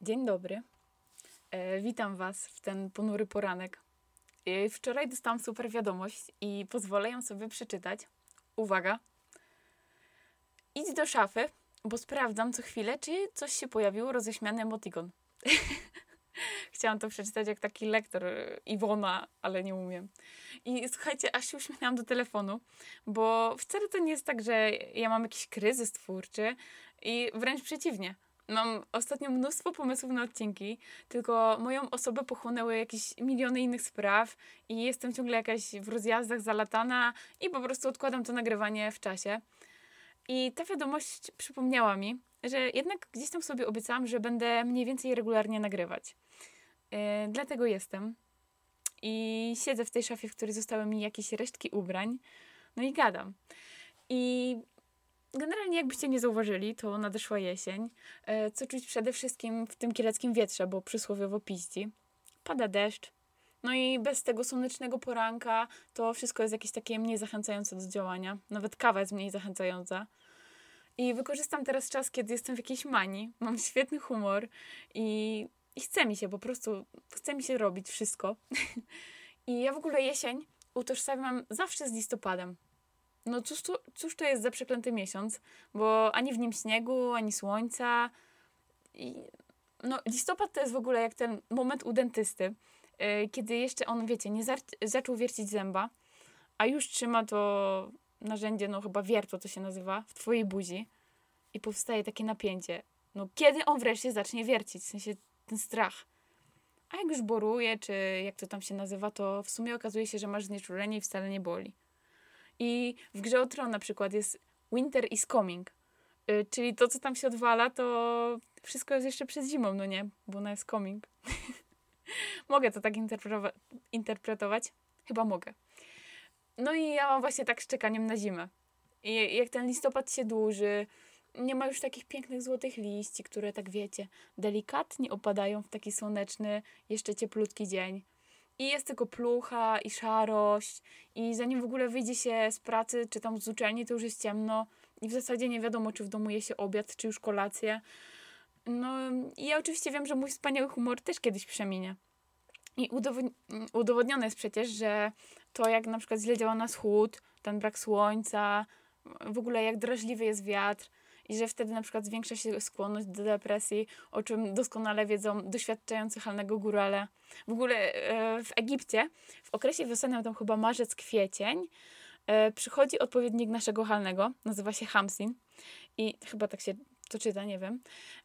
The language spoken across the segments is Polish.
Dzień dobry. E, witam Was w ten ponury poranek. E, wczoraj dostałam super wiadomość i pozwolę ją sobie przeczytać. Uwaga. Idź do szafy, bo sprawdzam co chwilę, czy coś się pojawiło roześmiany emotikon. Chciałam to przeczytać jak taki lektor e, Iwona, ale nie umiem. I słuchajcie, aż się uśmiechnęłam do telefonu, bo wcale to nie jest tak, że ja mam jakiś kryzys twórczy i wręcz przeciwnie – Mam ostatnio mnóstwo pomysłów na odcinki, tylko moją osobę pochłonęły jakieś miliony innych spraw i jestem ciągle jakaś w rozjazdach zalatana i po prostu odkładam to nagrywanie w czasie. I ta wiadomość przypomniała mi, że jednak gdzieś tam sobie obiecałam, że będę mniej więcej regularnie nagrywać. Yy, dlatego jestem. I siedzę w tej szafie, w której zostały mi jakieś resztki ubrań. No i gadam. I Generalnie, jakbyście nie zauważyli, to nadeszła jesień. E, co czuć przede wszystkim w tym kieleckim wietrze, bo przysłowiowo piści. Pada deszcz. No i bez tego słonecznego poranka to wszystko jest jakieś takie mniej zachęcające do działania. Nawet kawa jest mniej zachęcająca. I wykorzystam teraz czas, kiedy jestem w jakiejś manii. Mam świetny humor i, i chce mi się po prostu, chce mi się robić wszystko. I ja w ogóle jesień utożsamiam zawsze z listopadem. No cóż to, cóż to jest za przeklęty miesiąc, bo ani w nim śniegu, ani słońca. I, no listopad to jest w ogóle jak ten moment u dentysty, yy, kiedy jeszcze on, wiecie, nie zaczął wiercić zęba, a już trzyma to narzędzie, no chyba wiertło to się nazywa, w twojej buzi i powstaje takie napięcie. No kiedy on wreszcie zacznie wiercić, w sensie ten strach. A jak już boruje, czy jak to tam się nazywa, to w sumie okazuje się, że masz znieczulenie i wcale nie boli. I w grze o Tron na przykład jest Winter is coming. Y, czyli to, co tam się odwala, to wszystko jest jeszcze przed zimą, no nie? Bo ona jest coming. mogę to tak interpretowa interpretować? Chyba mogę. No i ja mam właśnie tak z czekaniem na zimę. I jak ten listopad się dłuży, nie ma już takich pięknych złotych liści, które tak wiecie, delikatnie opadają w taki słoneczny, jeszcze cieplutki dzień. I jest tylko plucha i szarość i zanim w ogóle wyjdzie się z pracy czy tam z uczelni, to już jest ciemno i w zasadzie nie wiadomo, czy w domu je się obiad, czy już kolację. No i ja oczywiście wiem, że mój wspaniały humor też kiedyś przeminie. I udowodnione jest przecież, że to jak na przykład źle działa na schód, ten brak słońca, w ogóle jak drażliwy jest wiatr, i że wtedy na przykład zwiększa się skłonność do depresji, o czym doskonale wiedzą doświadczający halnego górale. W ogóle e, w Egipcie w okresie wiosennym, tam chyba marzec, kwiecień, e, przychodzi odpowiednik naszego halnego, nazywa się Hamsin i chyba tak się to czyta, nie wiem.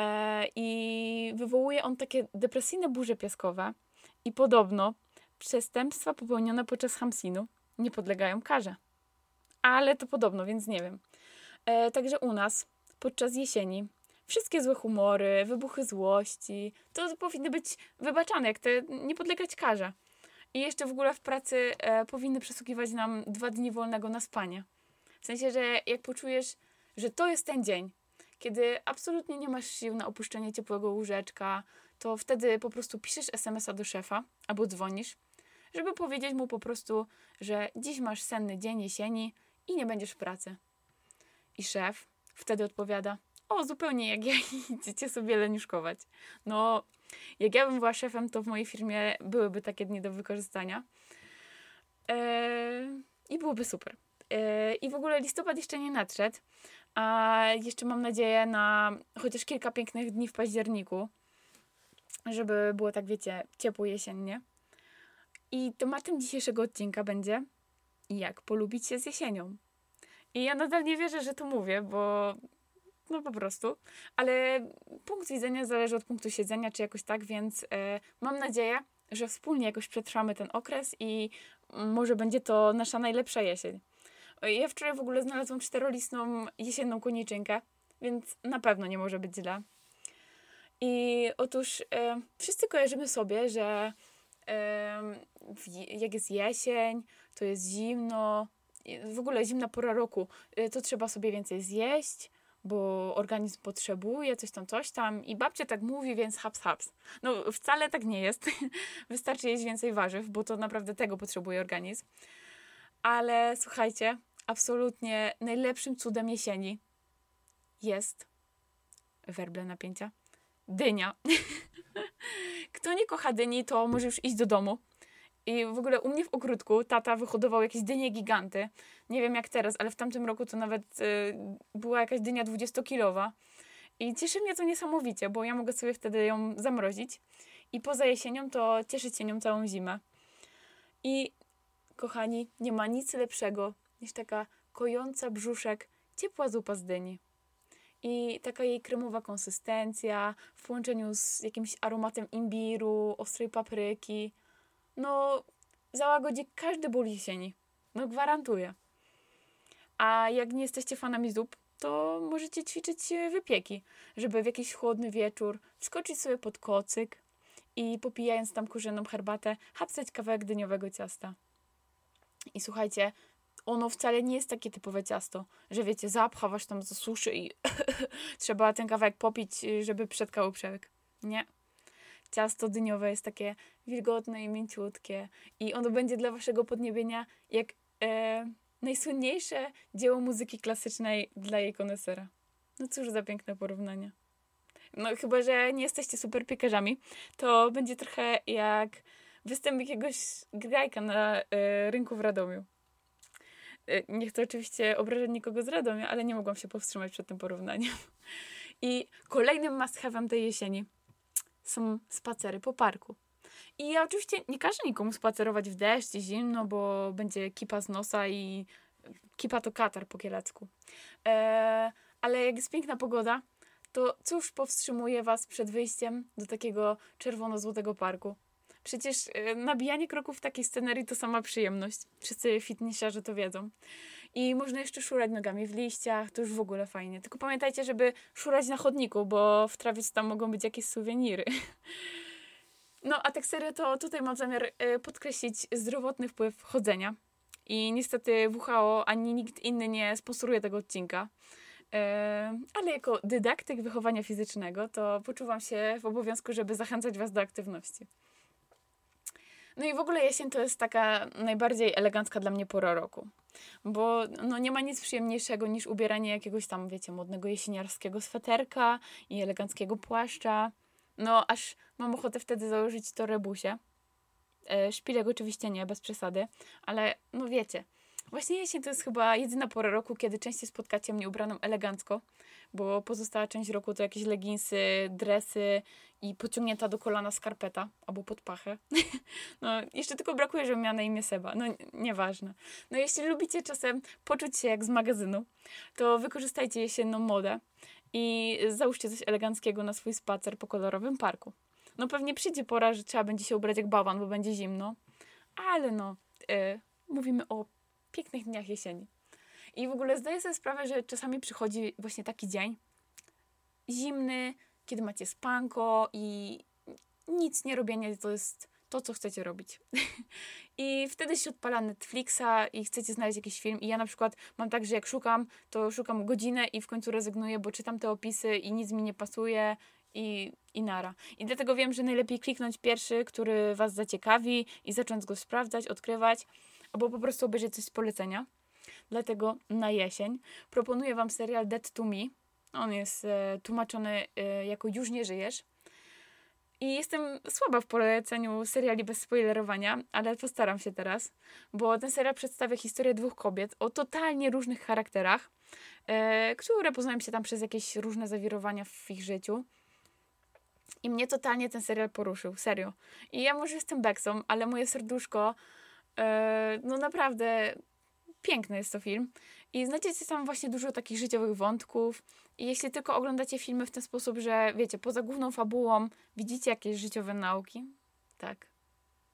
E, I wywołuje on takie depresyjne burze piaskowe i podobno przestępstwa popełnione podczas Hamsinu nie podlegają karze. Ale to podobno, więc nie wiem. Także u nas podczas jesieni. Wszystkie złe humory, wybuchy złości, to powinny być wybaczane, jak te nie podlegać karze. I jeszcze w ogóle w pracy e, powinny przesługiwać nam dwa dni wolnego na spanie. W sensie, że jak poczujesz, że to jest ten dzień, kiedy absolutnie nie masz sił na opuszczenie ciepłego łóżeczka, to wtedy po prostu piszesz SMS-a do szefa albo dzwonisz, żeby powiedzieć mu po prostu, że dziś masz senny dzień jesieni i nie będziesz w pracy. I szef Wtedy odpowiada, o, zupełnie jak ja idziecie sobie leniuszkować. No, jak ja bym była szefem, to w mojej firmie byłyby takie dni do wykorzystania. Eee, I byłoby super. Eee, I w ogóle listopad jeszcze nie nadszedł, a jeszcze mam nadzieję na chociaż kilka pięknych dni w październiku, żeby było tak, wiecie, ciepło jesiennie. I tematem dzisiejszego odcinka będzie jak polubić się z jesienią. I ja nadal nie wierzę, że to mówię, bo no po prostu. Ale punkt widzenia zależy od punktu siedzenia, czy jakoś tak, więc e, mam nadzieję, że wspólnie jakoś przetrwamy ten okres i może będzie to nasza najlepsza jesień. Ja wczoraj w ogóle znalazłam czterolistną jesienną koniczynkę, więc na pewno nie może być źle. I otóż e, wszyscy kojarzymy sobie, że e, jak jest jesień, to jest zimno, w ogóle zimna pora roku, y, to trzeba sobie więcej zjeść, bo organizm potrzebuje coś tam, coś tam i babcia tak mówi, więc haps, haps. No wcale tak nie jest. Wystarczy jeść więcej warzyw, bo to naprawdę tego potrzebuje organizm. Ale słuchajcie, absolutnie najlepszym cudem jesieni jest werble napięcia. dynia. Kto nie kocha dyni, to może już iść do domu. I w ogóle u mnie w ogródku tata wyhodował jakieś dynie giganty. Nie wiem jak teraz, ale w tamtym roku to nawet y, była jakaś dynia 20-kilowa. I cieszy mnie to niesamowicie, bo ja mogę sobie wtedy ją zamrozić. I poza jesienią to cieszyć się nią całą zimę. I kochani, nie ma nic lepszego niż taka kojąca brzuszek, ciepła zupa z dyni. I taka jej kremowa konsystencja w połączeniu z jakimś aromatem imbiru, ostrej papryki. No, załagodzi każdy ból jesieni. No, gwarantuję. A jak nie jesteście fanami zup, to możecie ćwiczyć wypieki, żeby w jakiś chłodny wieczór wskoczyć sobie pod kocyk i popijając tam kurzoną herbatę, hapsać kawałek dyniowego ciasta. I słuchajcie, ono wcale nie jest takie typowe ciasto, że wiecie, zapcha was tam za suszy i trzeba ten kawałek popić, żeby przetkał przełyk. Nie. Ciasto dyniowe jest takie wilgotne i mięciutkie i ono będzie dla waszego podniebienia jak e, najsłynniejsze dzieło muzyki klasycznej dla jej konesera. No cóż za piękne porównanie. No chyba, że nie jesteście super piekarzami, to będzie trochę jak występ jakiegoś grajka na y, rynku w Radomiu. Y, nie chcę oczywiście obrażać nikogo z Radomia, ale nie mogłam się powstrzymać przed tym porównaniem. I kolejnym must tej jesieni są spacery po parku. I ja oczywiście nie każę nikomu spacerować w deszcz i zimno, bo będzie kipa z nosa i kipa to katar po kielecku. E, ale jak jest piękna pogoda, to cóż powstrzymuje Was przed wyjściem do takiego czerwono-złotego parku? Przecież e, nabijanie kroków w takiej scenerii to sama przyjemność. Wszyscy fitnessiarze to wiedzą. I można jeszcze szurać nogami w liściach, to już w ogóle fajnie. Tylko pamiętajcie, żeby szurać na chodniku, bo w trawie tam mogą być jakieś suweniry. No, a tak serio, to tutaj mam zamiar e, podkreślić zdrowotny wpływ chodzenia. I niestety WHO ani nikt inny nie sponsoruje tego odcinka. E, ale jako dydaktyk wychowania fizycznego, to poczuwam się w obowiązku, żeby zachęcać Was do aktywności. No i w ogóle jesień to jest taka najbardziej elegancka dla mnie pora roku. Bo no, nie ma nic przyjemniejszego niż ubieranie jakiegoś tam, wiecie, modnego jesieniarskiego sweterka i eleganckiego płaszcza. No, aż mam ochotę wtedy założyć to rebusie. E, szpilek oczywiście nie, bez przesady, ale no wiecie, Właśnie jesień to jest chyba jedyna pora roku, kiedy częściej spotkacie mnie ubraną elegancko, bo pozostała część roku to jakieś leginsy, dresy i pociągnięta do kolana skarpeta albo pod pachę. No, jeszcze tylko brakuje, żebym miała na imię Seba. No, nieważne. No, jeśli lubicie czasem poczuć się jak z magazynu, to wykorzystajcie jesienną modę i załóżcie coś eleganckiego na swój spacer po kolorowym parku. No, pewnie przyjdzie pora, że trzeba będzie się ubrać jak bałwan, bo będzie zimno, ale no, yy, mówimy o pięknych dniach jesieni. I w ogóle zdaję sobie sprawę, że czasami przychodzi właśnie taki dzień zimny, kiedy macie spanko i nic nie robienie to jest to, co chcecie robić. I wtedy się odpala Netflixa i chcecie znaleźć jakiś film. I ja na przykład mam tak, że jak szukam, to szukam godzinę i w końcu rezygnuję, bo czytam te opisy i nic mi nie pasuje i, i nara. I dlatego wiem, że najlepiej kliknąć pierwszy, który Was zaciekawi i zacząć go sprawdzać, odkrywać albo po prostu obejrzeć coś z polecenia. Dlatego na jesień proponuję Wam serial Dead to Me. On jest e, tłumaczony e, jako Już nie żyjesz. I jestem słaba w poleceniu seriali bez spoilerowania, ale postaram się teraz, bo ten serial przedstawia historię dwóch kobiet o totalnie różnych charakterach, e, które poznają się tam przez jakieś różne zawirowania w ich życiu. I mnie totalnie ten serial poruszył, serio. I ja może jestem beksą, ale moje serduszko no naprawdę piękny jest to film. I znajdziecie tam właśnie dużo takich życiowych wątków. I jeśli tylko oglądacie filmy w ten sposób, że wiecie, poza główną fabułą widzicie jakieś życiowe nauki, tak,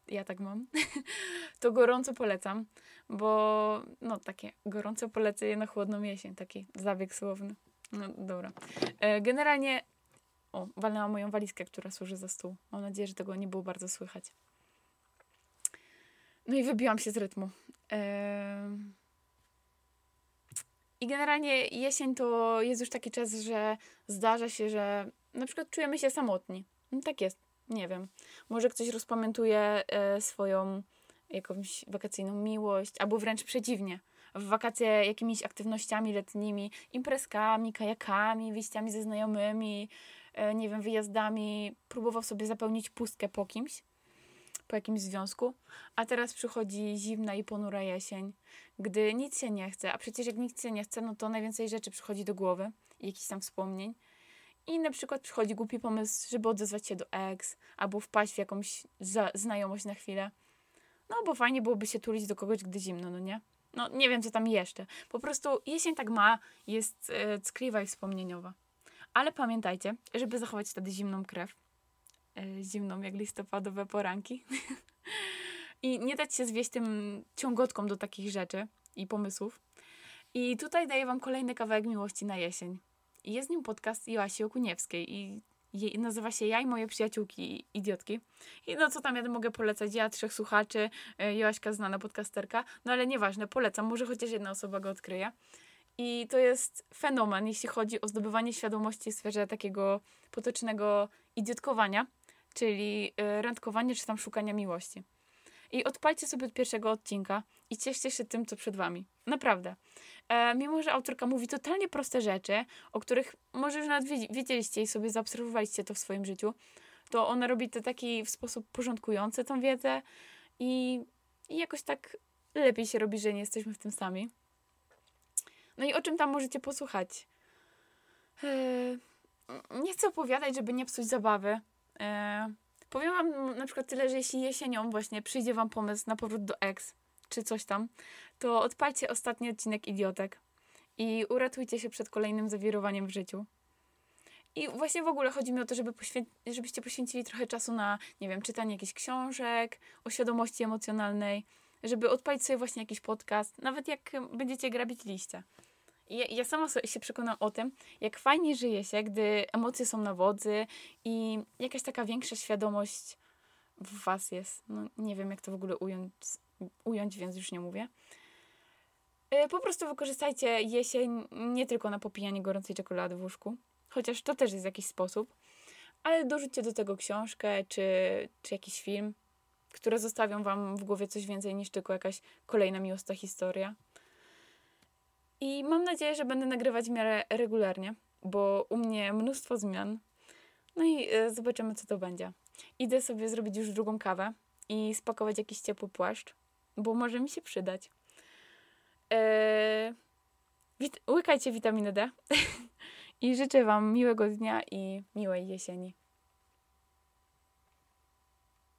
ja tak mam, to gorąco polecam, bo no takie gorąco polecę na chłodną jesień, taki zabieg słowny. No dobra. E, generalnie, o, walnęłam moją walizkę, która służy za stół. Mam nadzieję, że tego nie było bardzo słychać. No i wybiłam się z rytmu. I generalnie jesień to jest już taki czas, że zdarza się, że na przykład czujemy się samotni. No tak jest, nie wiem. Może ktoś rozpamiętuje e, swoją jakąś wakacyjną miłość, albo wręcz przeciwnie. W wakacje jakimiś aktywnościami letnimi, imprezkami, kajakami, wyjściami ze znajomymi, e, nie wiem, wyjazdami, próbował sobie zapełnić pustkę po kimś, po jakimś związku, a teraz przychodzi zimna i ponura jesień, gdy nic się nie chce, a przecież jak nic się nie chce, no to najwięcej rzeczy przychodzi do głowy, jakichś tam wspomnień. I na przykład przychodzi głupi pomysł, żeby odezwać się do ex, albo wpaść w jakąś znajomość na chwilę. No, bo fajnie byłoby się tulić do kogoś, gdy zimno, no nie? No, nie wiem, co tam jeszcze. Po prostu jesień tak ma, jest e, ckliwa i wspomnieniowa. Ale pamiętajcie, żeby zachować wtedy zimną krew, zimną jak listopadowe poranki, i nie dać się zwieść tym ciągotkom do takich rzeczy i pomysłów. I tutaj daję Wam kolejny kawałek miłości na jesień. Jest nim podcast Joasi Okuniewskiej i jej, nazywa się Ja i moje przyjaciółki idiotki. I no co tam ja mogę polecać? Ja, trzech słuchaczy, e, Joaśka znana podcasterka, no ale nieważne, polecam, może chociaż jedna osoba go odkryje. I to jest fenomen, jeśli chodzi o zdobywanie świadomości w sferze takiego potocznego idiotkowania, czyli e, randkowania czy tam szukania miłości. I odpalcie sobie od pierwszego odcinka i cieszcie się tym, co przed wami. Naprawdę. E, mimo, że autorka mówi totalnie proste rzeczy, o których może już nawet wiedzieliście i sobie zaobserwowaliście to w swoim życiu, to ona robi to taki w sposób porządkujący tą wiedzę i, i jakoś tak lepiej się robi, że nie jesteśmy w tym sami. No i o czym tam możecie posłuchać? E, nie chcę opowiadać, żeby nie psuć zabawy. E, powiem wam na przykład tyle, że jeśli jesienią właśnie przyjdzie wam pomysł na powrót do ex, czy coś tam, to odpalcie ostatni odcinek Idiotek i uratujcie się przed kolejnym zawirowaniem w życiu. I właśnie w ogóle chodzi mi o to, żeby poświę żebyście poświęcili trochę czasu na, nie wiem, czytanie jakichś książek, o świadomości emocjonalnej, żeby odpalić sobie właśnie jakiś podcast, nawet jak będziecie grabić liście. Ja, ja sama się przekonam o tym, jak fajnie żyje się, gdy emocje są na wodzy i jakaś taka większa świadomość w was jest. No, nie wiem, jak to w ogóle ująć, ująć więc już nie mówię. E, po prostu wykorzystajcie jesień nie tylko na popijanie gorącej czekolady w łóżku, chociaż to też jest jakiś sposób, ale dorzućcie do tego książkę czy, czy jakiś film, które zostawią Wam w głowie coś więcej niż tylko jakaś kolejna miłosna historia. I mam nadzieję, że będę nagrywać w miarę regularnie, bo u mnie mnóstwo zmian. No i y, zobaczymy, co to będzie. Idę sobie zrobić już drugą kawę i spakować jakiś ciepły płaszcz, bo może mi się przydać. Eee, wit- łykajcie witaminę D i życzę Wam miłego dnia i miłej jesieni.